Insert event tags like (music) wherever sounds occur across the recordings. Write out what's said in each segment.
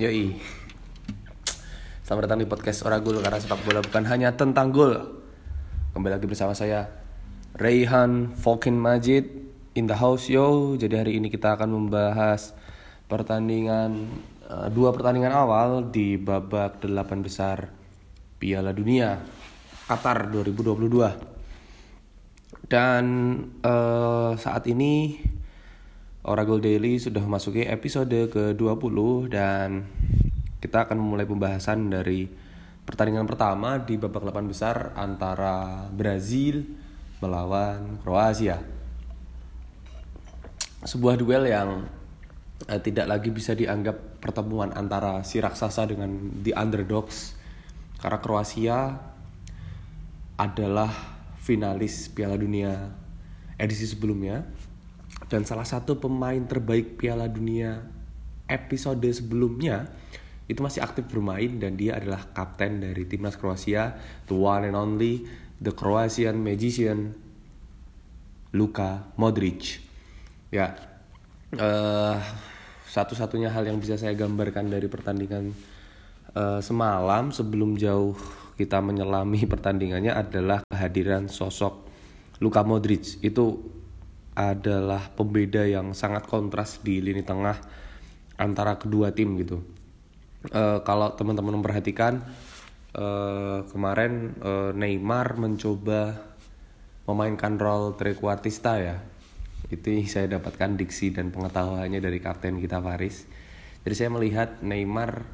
Yoi. Selamat datang di podcast Oragul Karena sepak bola bukan hanya tentang gol. Kembali lagi bersama saya Rayhan Falkin Majid In the house yo. Jadi hari ini kita akan membahas Pertandingan uh, Dua pertandingan awal Di babak delapan besar Piala Dunia Qatar 2022 Dan uh, saat ini Oragol Daily sudah memasuki episode ke-20 dan kita akan memulai pembahasan dari pertandingan pertama di babak 8 besar antara Brazil melawan Kroasia. Sebuah duel yang eh, tidak lagi bisa dianggap pertemuan antara si raksasa dengan the underdogs karena Kroasia adalah finalis Piala Dunia edisi sebelumnya dan salah satu pemain terbaik Piala Dunia episode sebelumnya itu masih aktif bermain dan dia adalah kapten dari timnas Kroasia, the one and only the Croatian magician Luka Modric. Ya, uh, satu-satunya hal yang bisa saya gambarkan dari pertandingan uh, semalam sebelum jauh kita menyelami (laughs) pertandingannya adalah kehadiran sosok Luka Modric. Itu adalah pembeda yang sangat kontras di lini tengah antara kedua tim gitu. Uh, kalau teman-teman memperhatikan uh, kemarin uh, Neymar mencoba memainkan role trequartista ya. Itu saya dapatkan diksi dan pengetahuannya dari kapten kita Faris. Jadi saya melihat Neymar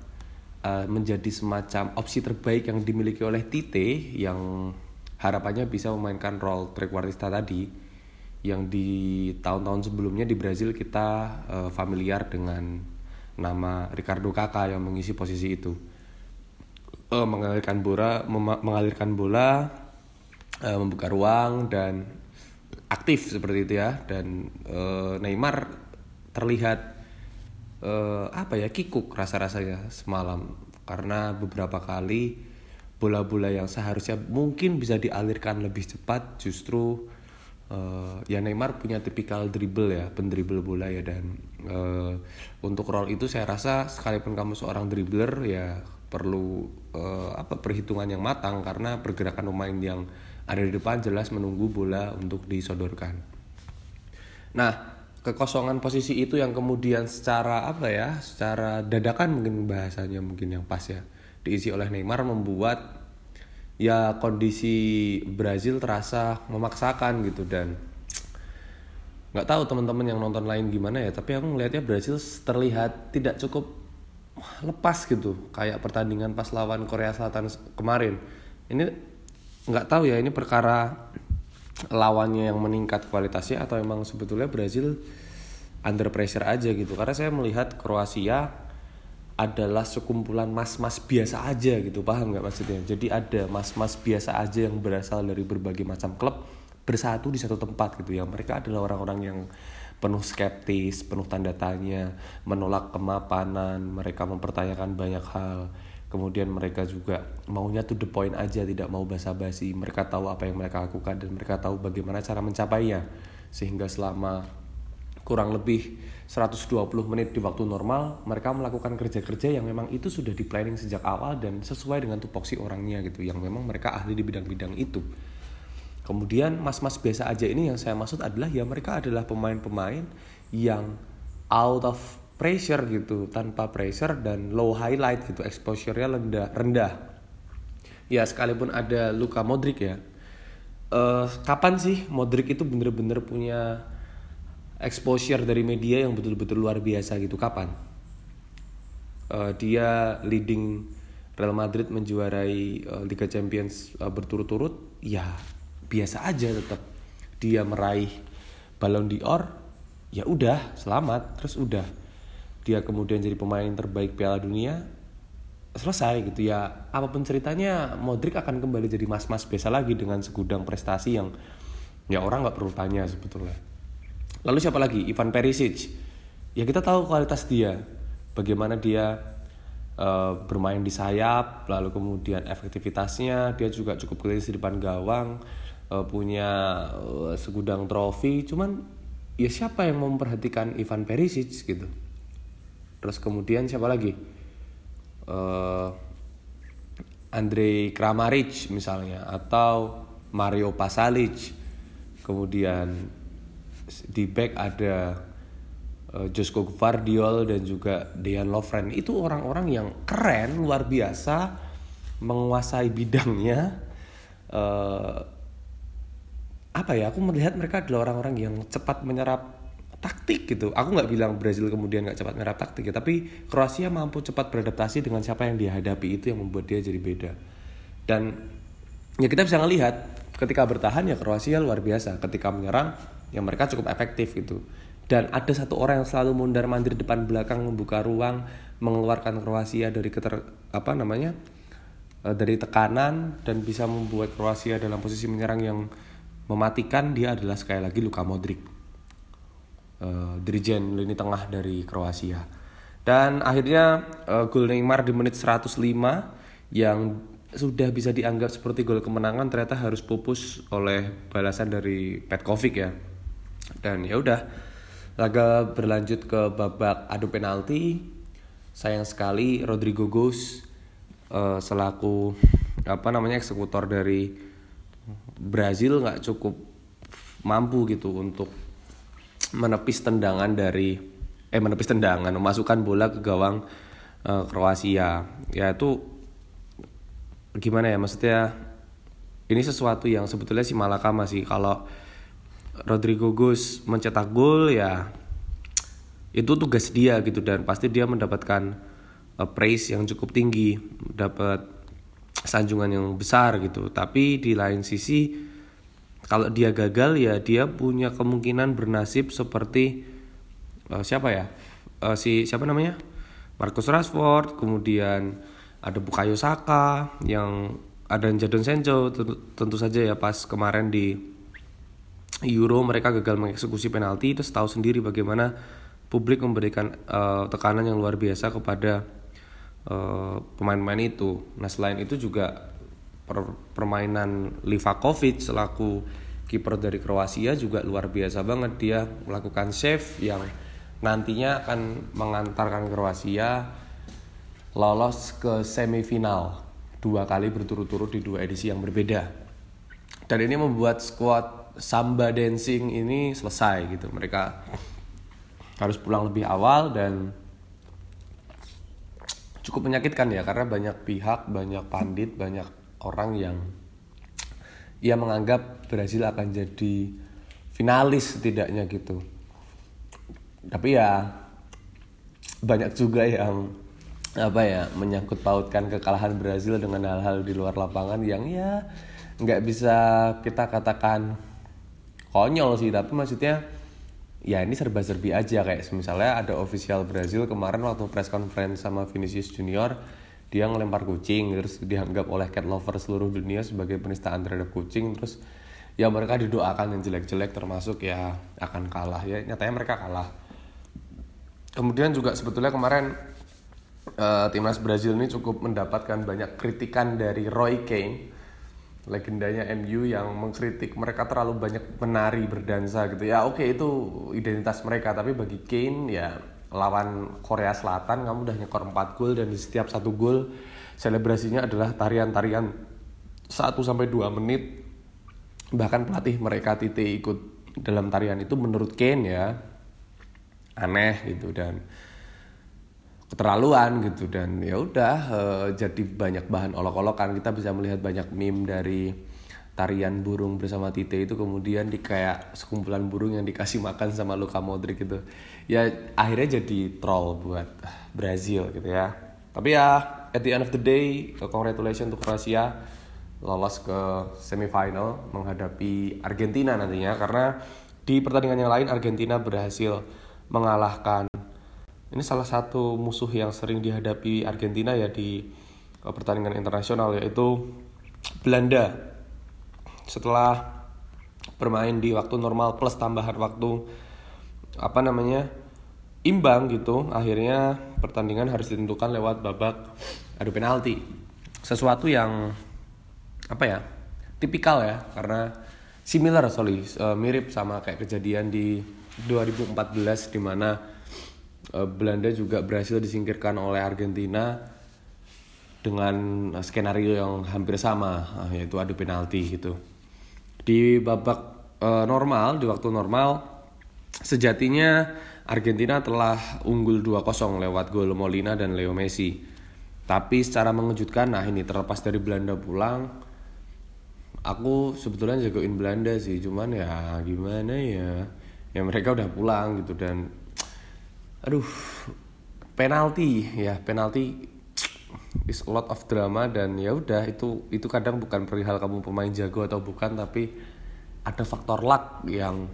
uh, menjadi semacam opsi terbaik yang dimiliki oleh Tite yang harapannya bisa memainkan role trequartista tadi yang di tahun-tahun sebelumnya di Brazil kita uh, familiar dengan nama Ricardo Kakak yang mengisi posisi itu. Uh, mengalirkan bola mengalirkan bola uh, membuka ruang dan aktif seperti itu ya. Dan uh, Neymar terlihat uh, apa ya kikuk rasa-rasanya semalam. Karena beberapa kali bola-bola yang seharusnya mungkin bisa dialirkan lebih cepat justru uh, ya Neymar punya tipikal dribble ya pendribble bola ya dan uh, untuk role itu saya rasa sekalipun kamu seorang dribbler ya perlu uh, apa perhitungan yang matang karena pergerakan pemain yang ada di depan jelas menunggu bola untuk disodorkan. Nah, kekosongan posisi itu yang kemudian secara apa ya, secara dadakan mungkin bahasanya mungkin yang pas ya, diisi oleh Neymar membuat ya kondisi Brazil terasa memaksakan gitu dan nggak tahu teman-teman yang nonton lain gimana ya tapi aku ngelihatnya Brazil terlihat tidak cukup lepas gitu kayak pertandingan pas lawan Korea Selatan kemarin. Ini nggak tahu ya ini perkara lawannya yang meningkat kualitasnya atau emang sebetulnya Brazil under pressure aja gitu. Karena saya melihat Kroasia adalah sekumpulan mas-mas biasa aja gitu paham nggak maksudnya? Jadi ada mas-mas biasa aja yang berasal dari berbagai macam klub bersatu di satu tempat gitu ya. Mereka adalah orang-orang yang penuh skeptis penuh tanda tanya menolak kemapanan mereka mempertanyakan banyak hal. Kemudian mereka juga maunya to the point aja tidak mau basa-basi. Mereka tahu apa yang mereka lakukan dan mereka tahu bagaimana cara mencapainya. Sehingga selama kurang lebih 120 menit di waktu normal mereka melakukan kerja-kerja yang memang itu sudah di planning sejak awal dan sesuai dengan tupoksi orangnya gitu yang memang mereka ahli di bidang-bidang itu. Kemudian mas-mas biasa aja ini yang saya maksud adalah ya mereka adalah pemain-pemain yang out of pressure gitu tanpa pressure dan low highlight gitu exposure-nya rendah rendah. Ya sekalipun ada Luka Modric ya. Uh, kapan sih Modric itu bener-bener punya exposure dari media yang betul-betul luar biasa gitu. Kapan? Uh, dia leading Real Madrid menjuarai uh, Liga Champions uh, berturut-turut. Ya biasa aja tetap dia meraih Ballon d'Or. Ya udah selamat. Terus udah. Dia kemudian jadi pemain terbaik Piala Dunia. Selesai gitu ya. Apa pun ceritanya Modric akan kembali jadi mas-mas biasa lagi dengan segudang prestasi yang ya orang nggak perlu tanya sebetulnya Lalu siapa lagi? Ivan Perisic. Ya kita tahu kualitas dia. Bagaimana dia uh, bermain di sayap, lalu kemudian efektivitasnya, dia juga cukup klinis di depan gawang, uh, punya uh, segudang trofi. Cuman ya siapa yang memperhatikan Ivan Perisic gitu? Terus kemudian siapa lagi? uh, Andrei Kramaric misalnya atau Mario Pasalic kemudian di back ada uh, Josko Gvardiol dan juga Dejan Lovren itu orang-orang yang keren luar biasa menguasai bidangnya uh, apa ya aku melihat mereka adalah orang-orang yang cepat menyerap taktik gitu. Aku nggak bilang Brazil kemudian nggak cepat menyerap taktik ya, tapi Kroasia mampu cepat beradaptasi dengan siapa yang dihadapi itu yang membuat dia jadi beda. Dan ya kita bisa ngelihat ketika bertahan ya Kroasia luar biasa, ketika menyerang ya mereka cukup efektif gitu. Dan ada satu orang yang selalu mundar mandir depan belakang membuka ruang mengeluarkan Kroasia dari keter apa namanya eh, dari tekanan dan bisa membuat Kroasia dalam posisi menyerang yang mematikan dia adalah sekali lagi Luka Modric uh, lini tengah dari Kroasia. Dan akhirnya uh, gol Neymar di menit 105 yang sudah bisa dianggap seperti gol kemenangan ternyata harus pupus oleh balasan dari Petkovic ya. Dan ya udah laga berlanjut ke babak adu penalti. Sayang sekali Rodrigo Gos uh, selaku apa namanya eksekutor dari Brazil nggak cukup mampu gitu untuk menepis tendangan dari eh menepis tendangan memasukkan bola ke gawang uh, Kroasia ya itu gimana ya maksudnya ini sesuatu yang sebetulnya si Malakama sih kalau Rodrigo Gus mencetak gol ya itu tugas dia gitu dan pasti dia mendapatkan uh, praise yang cukup tinggi dapat sanjungan yang besar gitu. Tapi di lain sisi kalau dia gagal ya dia punya kemungkinan bernasib seperti uh, siapa ya? Uh, si siapa namanya? Marcus Rashford kemudian ada Bukayo Saka yang ada Jadon Sancho tentu, tentu saja ya pas kemarin di Euro mereka gagal mengeksekusi penalti. Terus tahu sendiri bagaimana publik memberikan uh, tekanan yang luar biasa kepada pemain-pemain uh, itu. Nah selain itu juga per permainan Livakovic selaku kiper dari Kroasia juga luar biasa banget. Dia melakukan save yang nantinya akan mengantarkan Kroasia lolos ke semifinal. Dua kali berturut-turut di dua edisi yang berbeda. Dan ini membuat squad samba dancing ini selesai gitu mereka harus pulang lebih awal dan cukup menyakitkan ya karena banyak pihak banyak pandit banyak orang yang ia menganggap Brazil akan jadi finalis setidaknya gitu. Tapi ya banyak juga yang apa ya menyangkut pautkan kekalahan Brazil dengan hal-hal di luar lapangan yang ya nggak bisa kita katakan konyol sih tapi maksudnya ya ini serba-serbi aja. Kayak misalnya ada official Brazil kemarin waktu press conference sama Vinicius Junior dia ngelempar kucing terus dianggap oleh cat lover seluruh dunia sebagai penistaan terhadap kucing terus ya mereka didoakan yang jelek-jelek termasuk ya akan kalah. Ya nyatanya mereka kalah. Kemudian juga sebetulnya kemarin uh, timnas Brazil ini cukup mendapatkan banyak kritikan dari Roy Keane legendanya MU yang mengkritik mereka terlalu banyak menari berdansa gitu. Ya oke okay, itu identitas mereka. Tapi bagi Kane ya lawan Korea Selatan kamu udah nyekor 4 gol dan di setiap satu gol selebrasinya adalah tarian-tarian 1 sampai 2 menit. Bahkan pelatih mereka Tite ikut dalam tarian itu menurut Kane ya aneh gitu. Dan keterlaluan gitu. Dan ya udah uh, jadi banyak bahan olok-olokan. Kita bisa melihat banyak meme dari tarian burung bersama Tite itu kemudian di kayak sekumpulan burung yang dikasih makan sama Luka Modric gitu. Ya akhirnya jadi troll buat Brazil gitu ya. Tapi ya at the end of the day congratulations untuk Kroasia lolos ke semifinal menghadapi Argentina nantinya. Karena di pertandingan yang lain Argentina berhasil mengalahkan ini salah satu musuh yang sering dihadapi Argentina ya di pertandingan internasional yaitu Belanda. Setelah bermain di waktu normal plus tambahan waktu apa namanya imbang gitu akhirnya pertandingan harus ditentukan lewat babak adu penalti. Sesuatu yang apa ya tipikal ya karena similar sorry uh, mirip sama kayak kejadian di 2014 di mana uh, Belanda juga berhasil disingkirkan oleh Argentina dengan skenario yang hampir sama uh, yaitu adu penalti gitu. Di babak uh, normal di waktu normal sejatinya Argentina telah unggul 2-0 lewat gol Molina dan Leo Messi. Tapi secara mengejutkan nah ini terlepas dari Belanda pulang aku sebetulnya jagoin Belanda sih cuman ya gimana ya? Ya mereka udah pulang gitu dan aduh penalti. Ya penalti is a lot of drama dan ya udah itu itu kadang bukan perihal kamu pemain jago atau bukan tapi ada faktor luck yang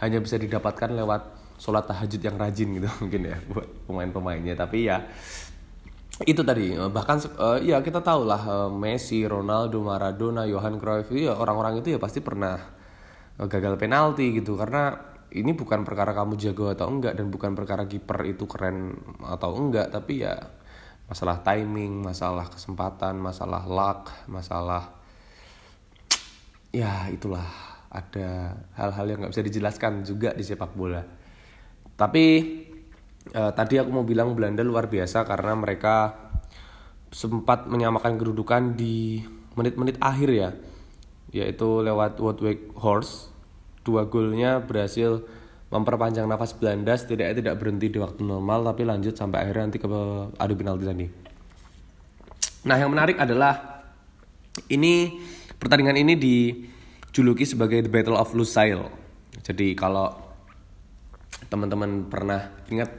hanya bisa didapatkan lewat sholat tahajud yang rajin gitu (laughs) mungkin ya buat pemain-pemainnya. Tapi ya itu tadi. Bahkan uh, ya kita tahu lah uh, Messi, Ronaldo, Maradona, Johan Cruyff ya orang-orang itu ya pasti pernah gagal penalti gitu. Karena ini bukan perkara kamu jago atau enggak dan bukan perkara kiper itu keren atau enggak tapi ya masalah timing masalah kesempatan masalah luck masalah ya itulah. Ada hal-hal yang nggak bisa dijelaskan juga di sepak bola. Tapi eh, tadi aku mau bilang Belanda luar biasa karena mereka sempat menyamakan kedudukan di menit-menit akhir ya yaitu lewat Woodwick Horse dua golnya berhasil memperpanjang nafas Belanda setidaknya tidak berhenti di waktu normal tapi lanjut sampai akhirnya nanti ke adu penalti tadi. Nah yang menarik adalah ini pertandingan ini dijuluki sebagai the Battle of Lusail. Jadi kalau teman-teman pernah ingat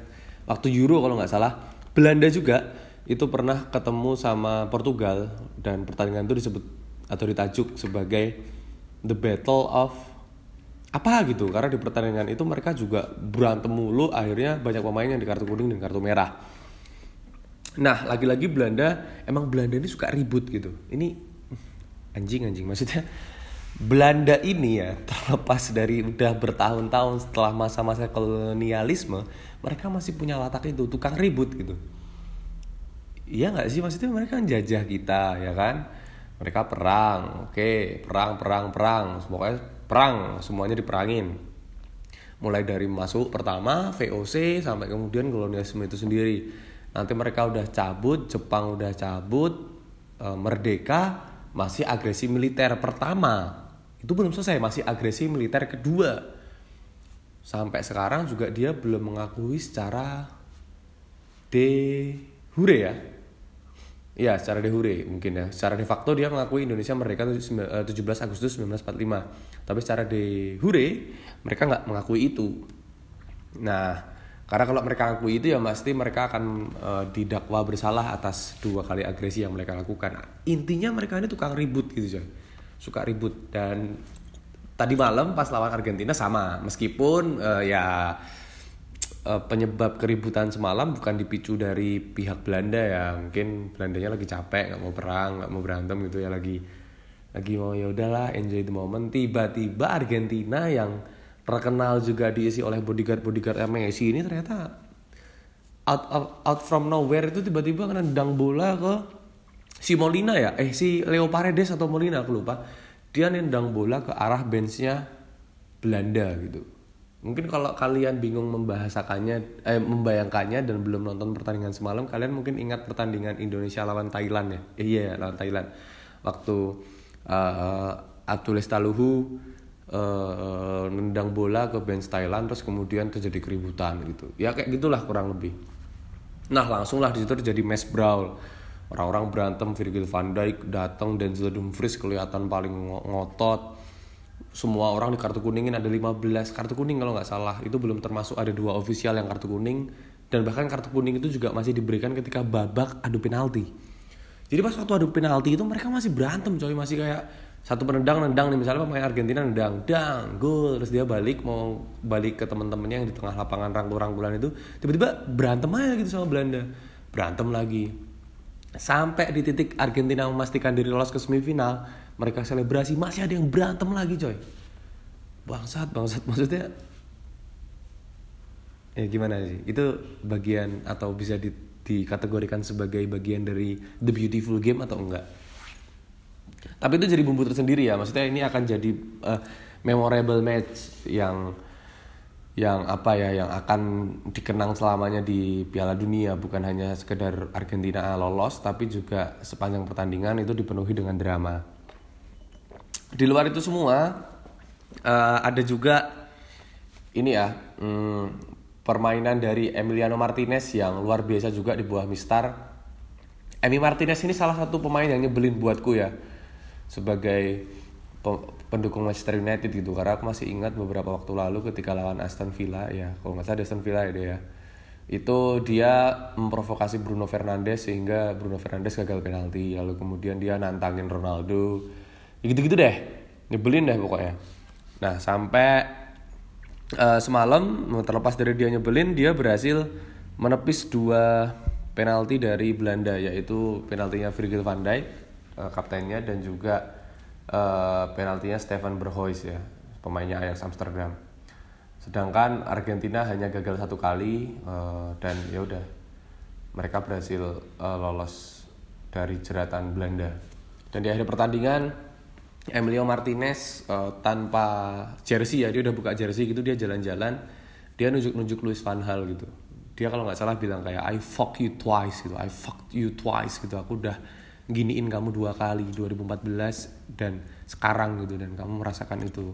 waktu Euro kalau nggak salah Belanda juga itu pernah ketemu sama Portugal dan pertandingan itu disebut atau ditajuk sebagai the Battle of apa gitu karena di pertandingan itu mereka juga berantem mulu akhirnya banyak pemain yang di kartu kuning dan kartu merah. Nah lagi-lagi Belanda emang Belanda ini suka ribut gitu. Ini anjing anjing maksudnya Belanda ini ya (laughs) terlepas dari udah bertahun-tahun setelah masa-masa kolonialisme mereka masih punya watak itu tukang ribut gitu. Iya nggak sih? Maksudnya mereka jajah kita ya kan mereka perang oke perang perang perang. Pokoknya perang semuanya diperangin. Mulai dari masuk pertama VOC sampai kemudian kolonialisme itu sendiri. Nanti mereka udah cabut Jepang udah cabut e, merdeka masih agresi militer pertama. Itu belum selesai masih agresi militer kedua. Sampai sekarang juga dia belum mengakui secara de hure ya Ya, secara de jure mungkin ya. Secara de facto dia mengakui Indonesia merdeka 17 eh, Agustus 1945. Tapi secara de jure mereka nggak mengakui itu. Nah, karena kalau mereka mengakui itu ya pasti mereka akan uh, didakwa bersalah atas dua kali agresi yang mereka lakukan. Intinya mereka ini tukang ribut gitu coy. Suka ribut dan tadi malam pas lawan Argentina sama. Meskipun uh, ya uh, penyebab keributan semalam bukan dipicu dari pihak Belanda ya. Mungkin Belandanya lagi capek nggak mau perang nggak mau berantem gitu ya. Lagi lagi mau ya udahlah enjoy the moment. Tiba-tiba Argentina yang terkenal juga diisi oleh bodyguard bodyguard Messi ini ternyata out, out out from nowhere itu tiba-tiba kena dang bola ke si Molina ya. Eh si Leo Paredes atau Molina aku lupa. Dia nendang bola ke arah benchnya Belanda gitu Mungkin kalau kalian bingung membahasakannya, eh, membayangkannya dan belum nonton pertandingan semalam, kalian mungkin ingat pertandingan Indonesia lawan Thailand ya? Eh, iya, lawan Thailand. Waktu uh, Abdullah Taluhu uh, nendang bola ke bench Thailand, terus kemudian terjadi keributan gitu. Ya kayak gitulah kurang lebih. Nah langsunglah di situ terjadi mass brawl. Orang-orang berantem, Virgil van Dijk datang, Denzel Dumfries kelihatan paling ngotot semua orang di kartu kuningin ada 15 kartu kuning kalau nggak salah. Itu belum termasuk ada dua ofisial yang kartu kuning. Dan bahkan kartu kuning itu juga masih diberikan ketika babak adu penalti. Jadi pas waktu adu penalti itu mereka masih berantem coy. Masih kayak satu penendang nendang nih. Misalnya pemain Argentina nendang dang gol. Terus dia balik mau balik ke teman-temannya yang di tengah lapangan rangkul-rangkulan itu. Tiba-tiba berantem aja gitu sama Belanda. Berantem lagi. Sampai di titik Argentina memastikan diri lolos ke semifinal mereka selebrasi. Masih ada yang berantem lagi coy. Bangsat bangsat. Maksudnya ya gimana sih? Itu bagian atau bisa di, dikategorikan sebagai bagian dari the beautiful game atau enggak? Tapi itu jadi bumbu tersendiri ya. Maksudnya ini akan jadi uh, memorable match yang yang apa ya yang akan dikenang selamanya di Piala Dunia. Bukan hanya sekedar Argentina lolos tapi juga sepanjang pertandingan itu dipenuhi dengan drama. Di luar itu semua uh, ada juga ini ya hmm, permainan dari Emiliano Martinez yang luar biasa juga di bawah Mistar. Emi Martinez ini salah satu pemain yang nyebelin buatku ya sebagai pendukung Manchester United gitu. Karena aku masih ingat beberapa waktu lalu ketika lawan Aston Villa ya kalau nggak salah Aston Villa ya ya. Itu dia memprovokasi Bruno Fernandes sehingga Bruno Fernandes gagal penalti. Lalu kemudian dia nantangin Ronaldo ya gitu-gitu deh. Nyebelin deh pokoknya. Nah sampai uh, semalam terlepas dari dia nyebelin dia berhasil menepis dua penalti dari Belanda yaitu penaltinya Virgil van Dijk uh, kaptennya dan juga uh, penaltinya Stefan Berhuis ya pemainnya Ajax Amsterdam. Sedangkan Argentina hanya gagal satu kali uh, dan ya udah mereka berhasil uh, lolos dari jeratan Belanda. Dan di akhir pertandingan Emilio Martinez uh, tanpa jersey ya dia udah buka jersey gitu dia jalan-jalan dia nunjuk-nunjuk Luis Van Hal gitu. Dia kalau nggak salah bilang kayak I fuck you twice gitu. I fuck you twice gitu. Aku udah giniin kamu dua kali 2014 dan sekarang gitu. Dan kamu merasakan itu.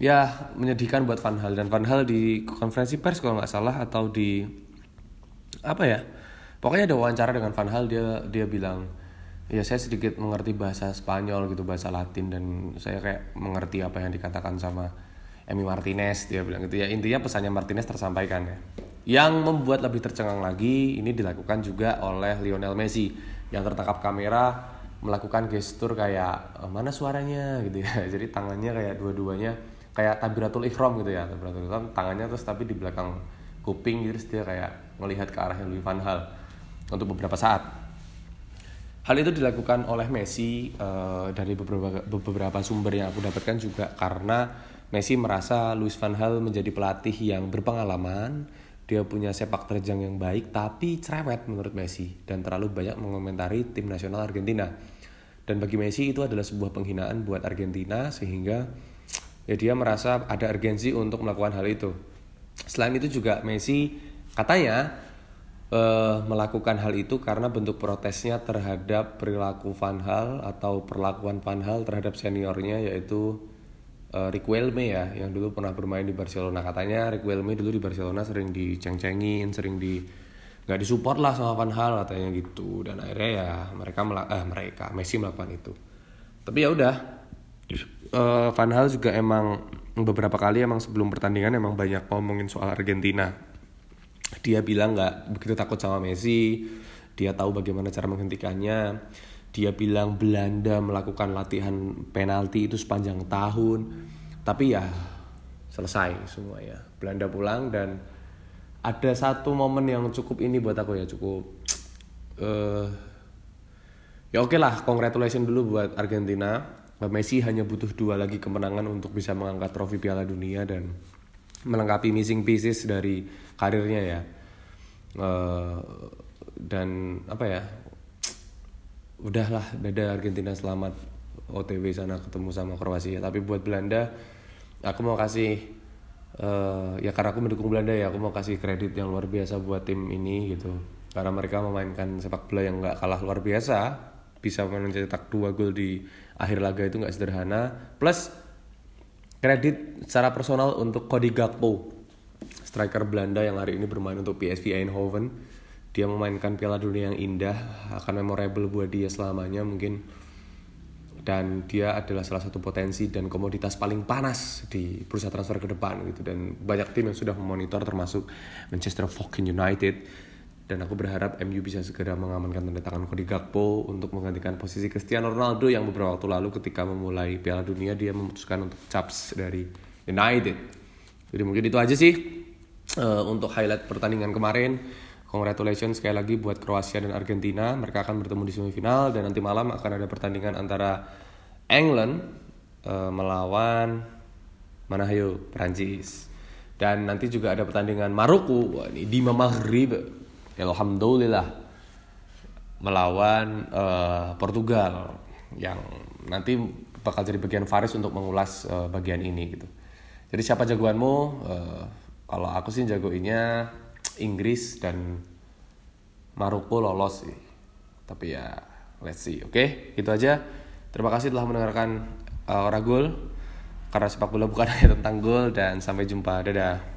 Ya menyedihkan buat Van Hal dan Van Hal di konferensi pers kalau nggak salah atau di apa ya pokoknya ada wawancara dengan Van Hal dia dia bilang ya saya sedikit mengerti bahasa Spanyol gitu bahasa Latin dan saya kayak mengerti apa yang dikatakan sama Emi Martinez dia bilang gitu. Ya intinya pesannya Martinez tersampaikan ya. Yang membuat lebih tercengang lagi ini dilakukan juga oleh Lionel Messi. Yang tertangkap kamera melakukan gestur kayak e, mana suaranya? gitu ya. (laughs) Jadi tangannya kayak dua-duanya kayak tabiratul ikhram gitu ya tabiratul ikhram tangannya terus tapi di belakang kuping gitu terus dia kayak melihat ke arahnya Louis van Hal untuk beberapa saat hal itu dilakukan oleh Messi uh, dari beberapa beberapa sumber yang aku dapatkan juga karena Messi merasa Louis van Hal menjadi pelatih yang berpengalaman dia punya sepak terjang yang baik tapi cerewet menurut Messi dan terlalu banyak mengomentari tim nasional Argentina. Dan bagi Messi itu adalah sebuah penghinaan buat Argentina sehingga ya dia merasa ada urgensi untuk melakukan hal itu. Selain itu juga Messi katanya uh, melakukan hal itu karena bentuk protesnya terhadap perilaku Van Hal atau perlakuan Van Hal terhadap seniornya yaitu uh, Rick Welme ya yang dulu pernah bermain di Barcelona. Katanya Rick Welme dulu di Barcelona sering diceng-cengin sering di nggak disupport lah sama Van Hal katanya gitu. Dan akhirnya ya mereka melak eh, mereka Messi melakukan itu. Tapi ya udah uh, Van Hal juga emang beberapa kali emang sebelum pertandingan emang banyak ngomongin soal Argentina dia bilang nggak begitu takut sama Messi. Dia tahu bagaimana cara menghentikannya. Dia bilang Belanda melakukan latihan penalti itu sepanjang tahun. Tapi ya selesai semua ya. Belanda pulang dan ada satu momen yang cukup ini buat aku ya cukup uh, ya oke okay lah congratulations dulu buat Argentina. Messi hanya butuh dua lagi kemenangan untuk bisa mengangkat trofi Piala Dunia dan melengkapi missing pieces dari karirnya ya. Uh, dan apa ya? Udahlah dadah Argentina selamat OTW sana ketemu sama Kroasia. Tapi buat Belanda aku mau kasih uh, ya karena aku mendukung Belanda ya aku mau kasih kredit yang luar biasa buat tim ini gitu. Karena mereka memainkan sepak bola yang nggak kalah luar biasa bisa mencetak dua gol di akhir laga itu nggak sederhana. Plus kredit secara personal untuk Cody Gakpo. Striker Belanda yang hari ini bermain untuk PSV Eindhoven. Dia memainkan Piala Dunia yang indah akan memorable buat dia selamanya mungkin. Dan dia adalah salah satu potensi dan komoditas paling panas di bursa transfer ke depan gitu. Dan banyak tim yang sudah memonitor termasuk Manchester fucking United dan aku berharap MU bisa segera mengamankan tanda tangan Cody Gakpo untuk menggantikan posisi Cristiano Ronaldo yang beberapa waktu lalu ketika memulai Piala Dunia dia memutuskan untuk caps dari United. Jadi mungkin itu aja sih uh, untuk highlight pertandingan kemarin. Congratulations sekali lagi buat Kroasia dan Argentina. Mereka akan bertemu di semifinal dan nanti malam akan ada pertandingan antara England uh, melawan mana hayo Prancis. Dan nanti juga ada pertandingan Maroko Wah, ini di Maghrib. Alhamdulillah melawan uh, Portugal yang nanti bakal jadi bagian Faris untuk mengulas uh, bagian ini gitu. Jadi siapa jagoanmu? Uh, kalau aku sih jagoinnya Inggris dan Maroko lolos sih. Tapi ya let's see. Oke, okay? itu aja. Terima kasih telah mendengarkan uh, Ora. Karena sepak bola bukan (laughs) hanya tentang gol dan sampai jumpa. Dadah.